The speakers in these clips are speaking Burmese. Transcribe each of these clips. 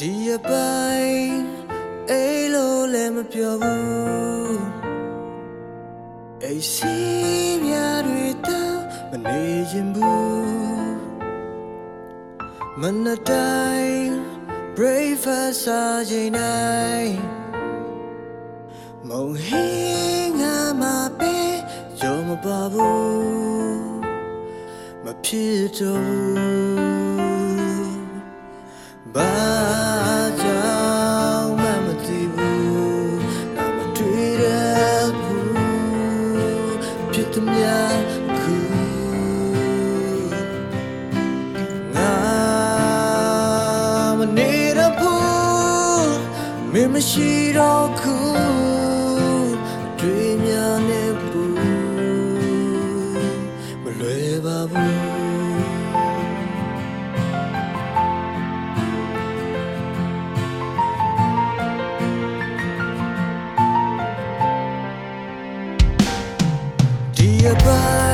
ဒီအပိုင်းအိလို့လည်းမပြောဘူးအိစီမြတွေတောင်မနေရင်ဘူးမနက်တိုင်း breakfast စားချိန်တိုင်းမုံဟင်းငါမပဲရောမပါဘူးမဖြစ်တော့ဘာကြော င်မရှိတော့ခုတွေ့များနေဘူးမလွယ်ပါဘူးဒီအပိုင်း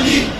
胜利。